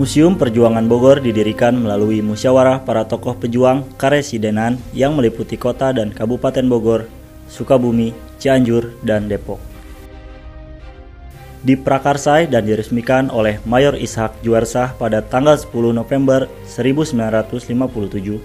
Museum Perjuangan Bogor didirikan melalui musyawarah para tokoh pejuang karesidenan yang meliputi kota dan kabupaten Bogor, Sukabumi, Cianjur, dan Depok. Diprakarsai dan diresmikan oleh Mayor Ishak Juarsah pada tanggal 10 November 1957.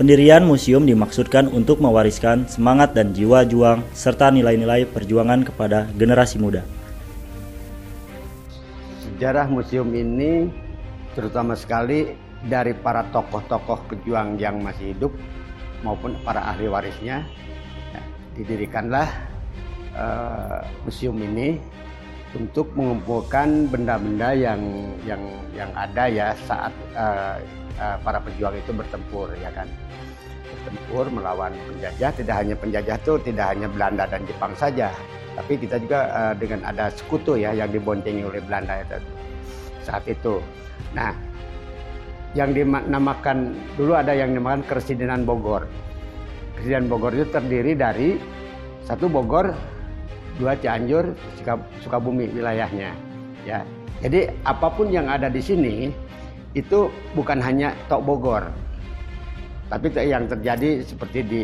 Pendirian museum dimaksudkan untuk mewariskan semangat dan jiwa juang serta nilai-nilai perjuangan kepada generasi muda sejarah museum ini terutama sekali dari para tokoh-tokoh pejuang yang masih hidup maupun para ahli warisnya ya, didirikanlah uh, museum ini untuk mengumpulkan benda-benda yang yang yang ada ya saat uh, uh, para pejuang itu bertempur ya kan? Bertempur melawan penjajah tidak hanya penjajah itu tidak hanya Belanda dan Jepang saja tapi kita juga uh, dengan ada sekutu ya yang diboncengi oleh Belanda itu saat itu. Nah, yang dinamakan dulu ada yang dinamakan Keresidenan Bogor. Keresidenan Bogor itu terdiri dari satu Bogor, dua Cianjur, Sukabumi wilayahnya. Ya, jadi apa pun yang ada di sini itu bukan hanya Tok Bogor, tapi yang terjadi seperti di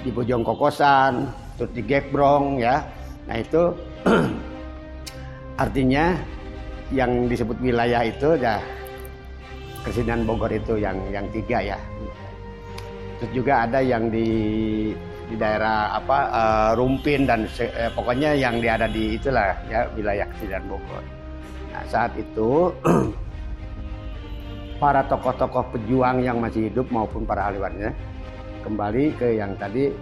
di Bojong Kokosan, terus di Gekbrong ya, Nah itu artinya yang disebut wilayah itu ya Presiden Bogor itu yang yang tiga ya. Terus juga ada yang di di daerah apa uh, Rumpin dan eh, pokoknya yang di ada di itulah ya wilayah Presiden Bogor. Nah saat itu para tokoh-tokoh pejuang yang masih hidup maupun para ahli warisnya kembali ke yang tadi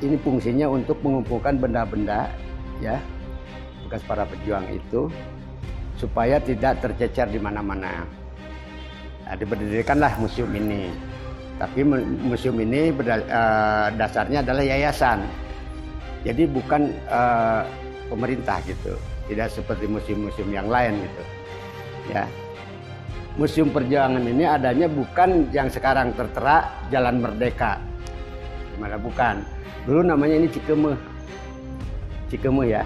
ini fungsinya untuk mengumpulkan benda-benda ya bekas para pejuang itu supaya tidak tercecer di mana-mana. Nah, diberdirikanlah museum ini. Tapi museum ini eh, dasarnya adalah yayasan. Jadi bukan uh, pemerintah gitu. Tidak seperti museum-museum yang lain gitu. Ya. Museum Perjuangan ini adanya bukan yang sekarang tertera Jalan Merdeka. Mana bukan. Dulu namanya ini Cikemeh Cikemu ya.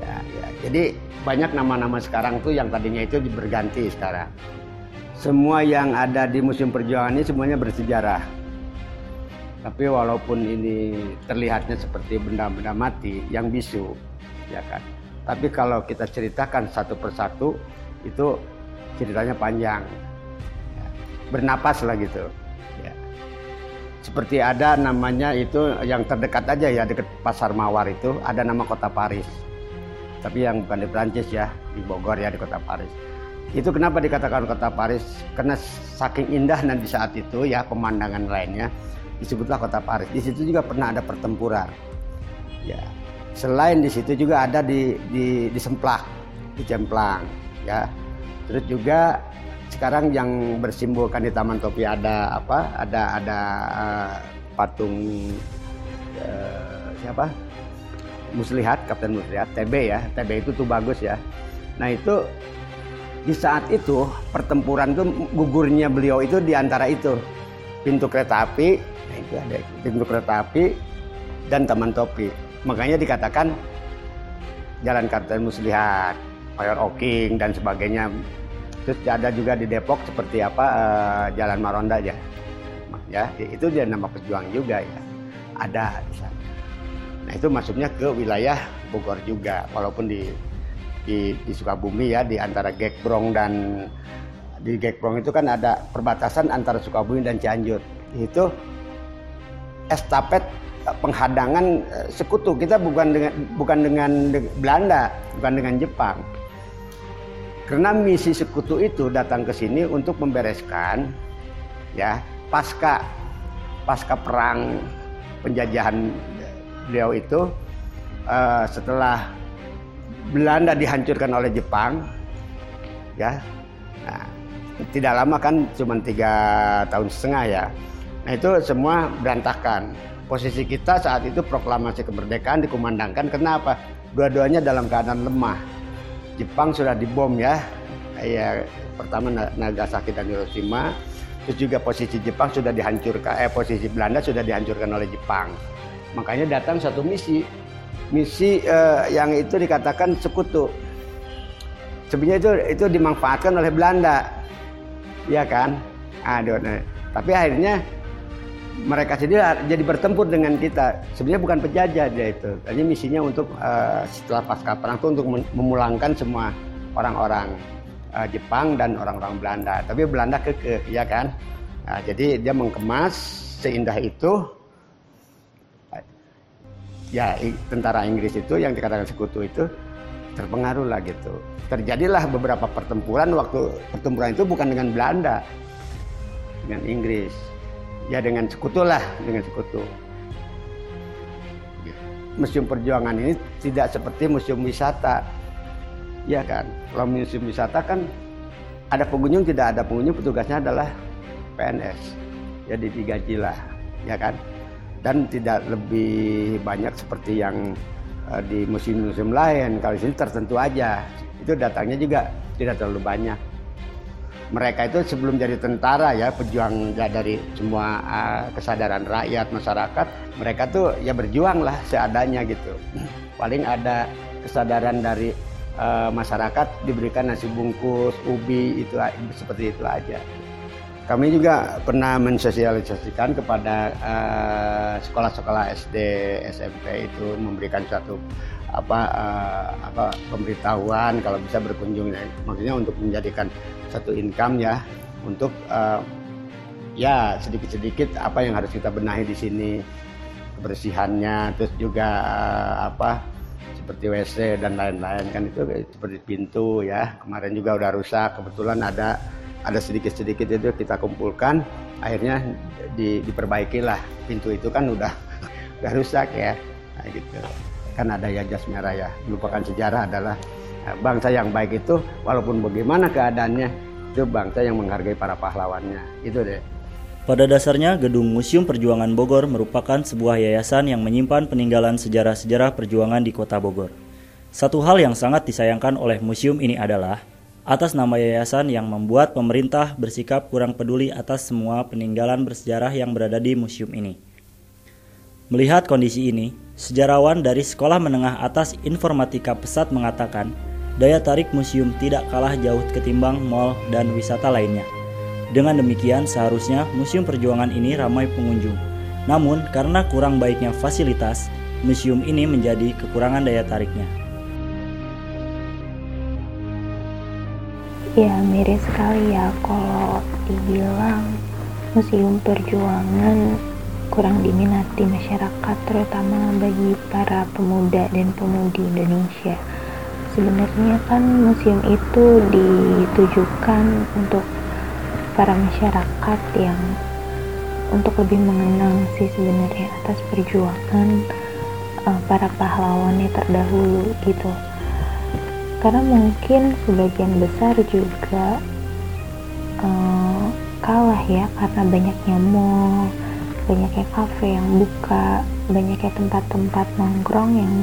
ya, ya. Jadi banyak nama-nama sekarang tuh yang tadinya itu berganti sekarang. Semua yang ada di Museum Perjuangan ini semuanya bersejarah. Tapi walaupun ini terlihatnya seperti benda-benda mati yang bisu, ya kan. Tapi kalau kita ceritakan satu persatu itu ceritanya panjang. Ya. Bernapas lah gitu seperti ada namanya itu yang terdekat aja ya dekat pasar Mawar itu ada nama kota Paris. Tapi yang bukan di Prancis ya di Bogor ya di kota Paris. Itu kenapa dikatakan kota Paris? Karena saking indah dan di saat itu ya pemandangan lainnya disebutlah kota Paris. Di situ juga pernah ada pertempuran. Ya selain di situ juga ada di di di Semplak di Jemplang ya. Terus juga sekarang yang bersimbolkan di Taman Topi ada apa? Ada ada uh, patung uh, siapa? Muslihat, Kapten Muslihat, TB ya. TB itu tuh bagus ya. Nah itu di saat itu pertempuran tuh gugurnya beliau itu di antara itu pintu kereta api, nah itu ada pintu kereta api dan Taman Topi. Makanya dikatakan Jalan Kapten Muslihat, Mayor Oking dan sebagainya Terus ada juga di Depok seperti apa uh, Jalan Maronda ya. Ya, itu dia nama pejuang juga ya. Ada di sana. Nah, itu masuknya ke wilayah Bogor juga walaupun di di, di Sukabumi ya di antara Gekbrong dan di Gekbrong itu kan ada perbatasan antara Sukabumi dan Cianjur. Itu estafet eh, penghadangan eh, sekutu kita bukan dengan bukan dengan Belanda, bukan dengan Jepang karena misi sekutu itu datang ke sini untuk membereskan ya pasca pasca perang penjajahan beliau itu uh, setelah Belanda dihancurkan oleh Jepang ya. Nah, tidak lama kan cuma tiga tahun setengah ya. Nah itu semua berantakan. Posisi kita saat itu proklamasi kemerdekaan dikumandangkan. Kenapa? Dua-duanya dalam keadaan lemah Jepang sudah dibom ya. Ya pertama Nagasaki dan Hiroshima. Terus juga posisi Jepang sudah dihancurkan, eh posisi Belanda sudah dihancurkan oleh Jepang. Makanya datang satu misi, misi eh, yang itu dikatakan sekutu. sebenarnya itu itu dimanfaatkan oleh Belanda, ya kan? Aduh, nah, tapi akhirnya mereka sendiri jadi bertempur dengan kita. Sebenarnya bukan penjajah dia itu. Hanya misinya untuk uh, setelah pasca perang itu untuk memulangkan semua orang-orang uh, Jepang dan orang-orang Belanda. Tapi Belanda keke, ya kan? Nah, jadi dia mengemas seindah itu. Ya, tentara Inggris itu yang dikatakan sekutu itu terpengaruh lah gitu. Terjadilah beberapa pertempuran waktu pertempuran itu bukan dengan Belanda, dengan Inggris ya dengan sekutu lah dengan sekutu. Museum perjuangan ini tidak seperti museum wisata. Ya kan? Kalau museum wisata kan ada pengunjung tidak ada pengunjung petugasnya adalah PNS jadi digaji lah ya kan? Dan tidak lebih banyak seperti yang uh, di museum-museum lain. Kalau di sini tertentu aja. Itu datangnya juga tidak terlalu banyak mereka itu sebelum jadi tentara ya pejuang ya dari semua uh, kesadaran rakyat masyarakat mereka tuh ya berjuang lah seadanya gitu. Paling ada kesadaran dari uh, masyarakat diberikan nasi bungkus ubi itu seperti itu aja. Kami juga pernah mensosialisasikan kepada sekolah-sekolah uh, SD SMP itu memberikan suatu apa uh, apa pemberitahuan kalau bisa berkunjung. Maksudnya untuk menjadikan satu income ya untuk uh, ya sedikit-sedikit apa yang harus kita benahi di sini. Kebersihannya terus juga uh, apa seperti WC dan lain-lain kan itu seperti pintu ya. Kemarin juga udah rusak kebetulan ada ada sedikit-sedikit itu kita kumpulkan akhirnya di, diperbaiki lah pintu itu kan udah udah rusak ya. Nah, gitu. Kan ada ya jas merah ya. Melupakan sejarah adalah bangsa yang baik itu walaupun bagaimana keadaannya itu bangsa yang menghargai para pahlawannya itu deh pada dasarnya, Gedung Museum Perjuangan Bogor merupakan sebuah yayasan yang menyimpan peninggalan sejarah-sejarah perjuangan di kota Bogor. Satu hal yang sangat disayangkan oleh museum ini adalah atas nama yayasan yang membuat pemerintah bersikap kurang peduli atas semua peninggalan bersejarah yang berada di museum ini. Melihat kondisi ini, sejarawan dari Sekolah Menengah Atas Informatika Pesat mengatakan, daya tarik museum tidak kalah jauh ketimbang mall dan wisata lainnya. Dengan demikian, seharusnya Museum Perjuangan ini ramai pengunjung. Namun, karena kurang baiknya fasilitas, museum ini menjadi kekurangan daya tariknya. Ya, mirip sekali ya kalau dibilang Museum Perjuangan kurang diminati masyarakat terutama bagi para pemuda dan pemudi Indonesia sebenarnya kan museum itu ditujukan untuk para masyarakat yang untuk lebih mengenang sih sebenarnya atas perjuangan uh, para pahlawannya terdahulu gitu. Karena mungkin sebagian besar juga uh, kalah ya karena banyaknya mall banyaknya kafe yang buka banyaknya tempat-tempat nongkrong yang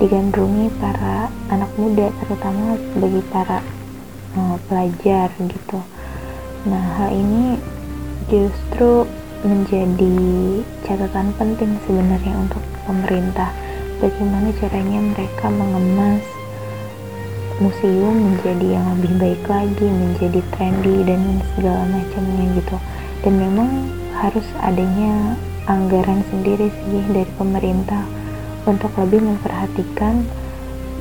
digandrungi para anak muda terutama bagi para uh, pelajar gitu. Nah hal ini justru menjadi catatan penting sebenarnya untuk pemerintah. Bagaimana caranya mereka mengemas museum menjadi yang lebih baik lagi menjadi trendy dan segala macamnya gitu. Dan memang harus adanya anggaran sendiri sih dari pemerintah untuk lebih memperhatikan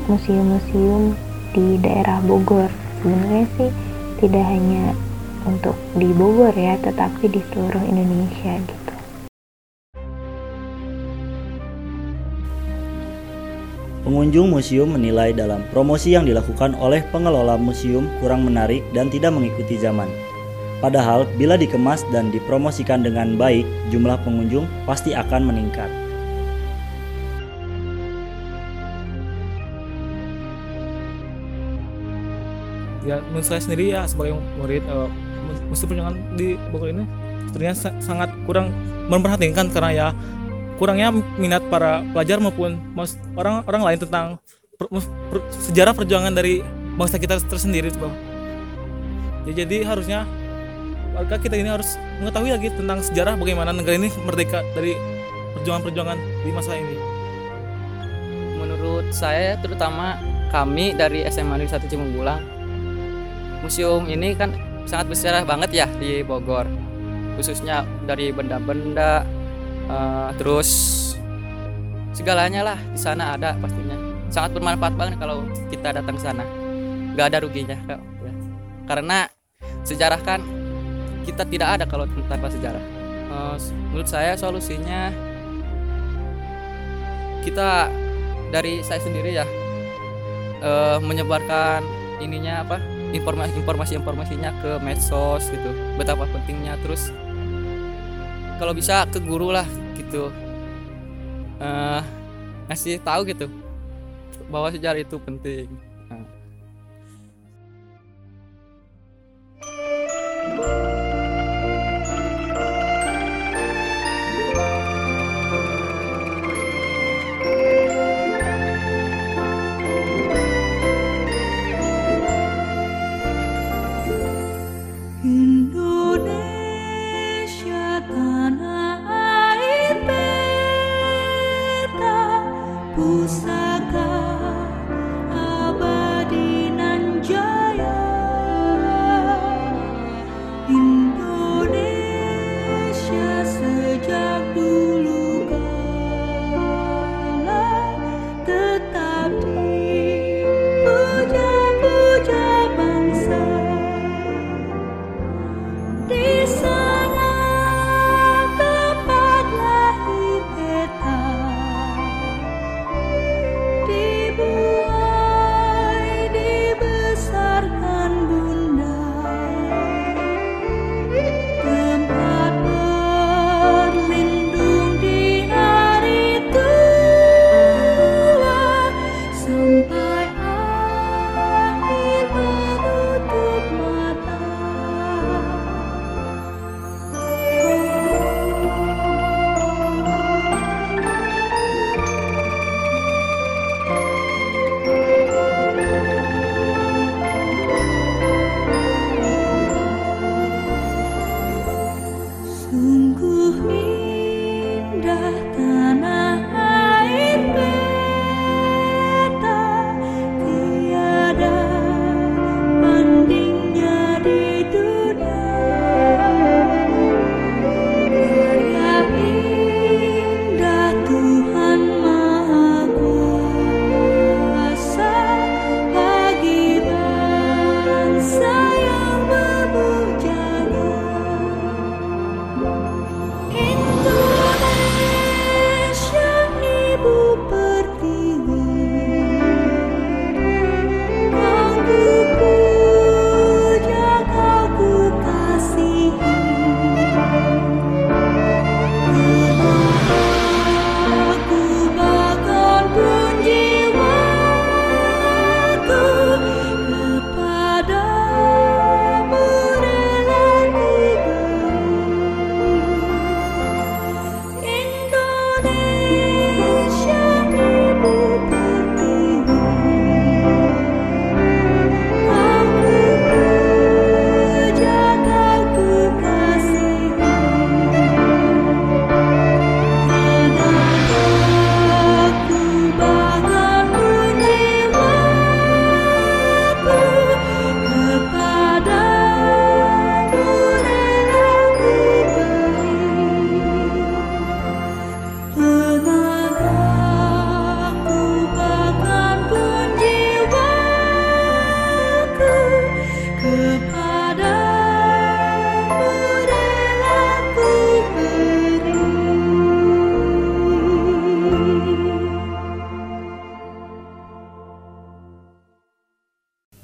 museum-museum di daerah Bogor. Sebenarnya sih tidak hanya untuk di Bogor ya, tetapi di seluruh Indonesia gitu. Pengunjung museum menilai dalam promosi yang dilakukan oleh pengelola museum kurang menarik dan tidak mengikuti zaman. Padahal bila dikemas dan dipromosikan dengan baik, jumlah pengunjung pasti akan meningkat. Ya, menurut saya sendiri ya sebagai murid uh, mesti perjuangan di Bogor ini ternyata sangat kurang memperhatikan karena ya kurangnya minat para pelajar maupun orang-orang lain tentang per, per, sejarah perjuangan dari bangsa kita tersendiri. Ya, jadi harusnya warga kita ini harus mengetahui lagi tentang sejarah bagaimana negara ini merdeka dari perjuangan-perjuangan di masa ini. Menurut saya terutama kami dari SMA Negeri 1 Cimunggulang museum ini kan sangat bersejarah banget ya di Bogor. Khususnya dari benda-benda uh, terus segalanya lah di sana ada pastinya. Sangat bermanfaat banget kalau kita datang ke sana. Nggak ada ruginya ya. karena sejarah kan kita tidak ada kalau tanpa sejarah. Uh, menurut saya solusinya kita dari saya sendiri ya uh, menyebarkan ininya apa informasi informasi informasinya ke medsos gitu. Betapa pentingnya. Terus kalau bisa ke guru lah gitu. Uh, ngasih tahu gitu bahwa sejarah itu penting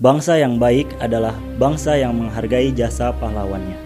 Bangsa yang baik adalah bangsa yang menghargai jasa pahlawannya.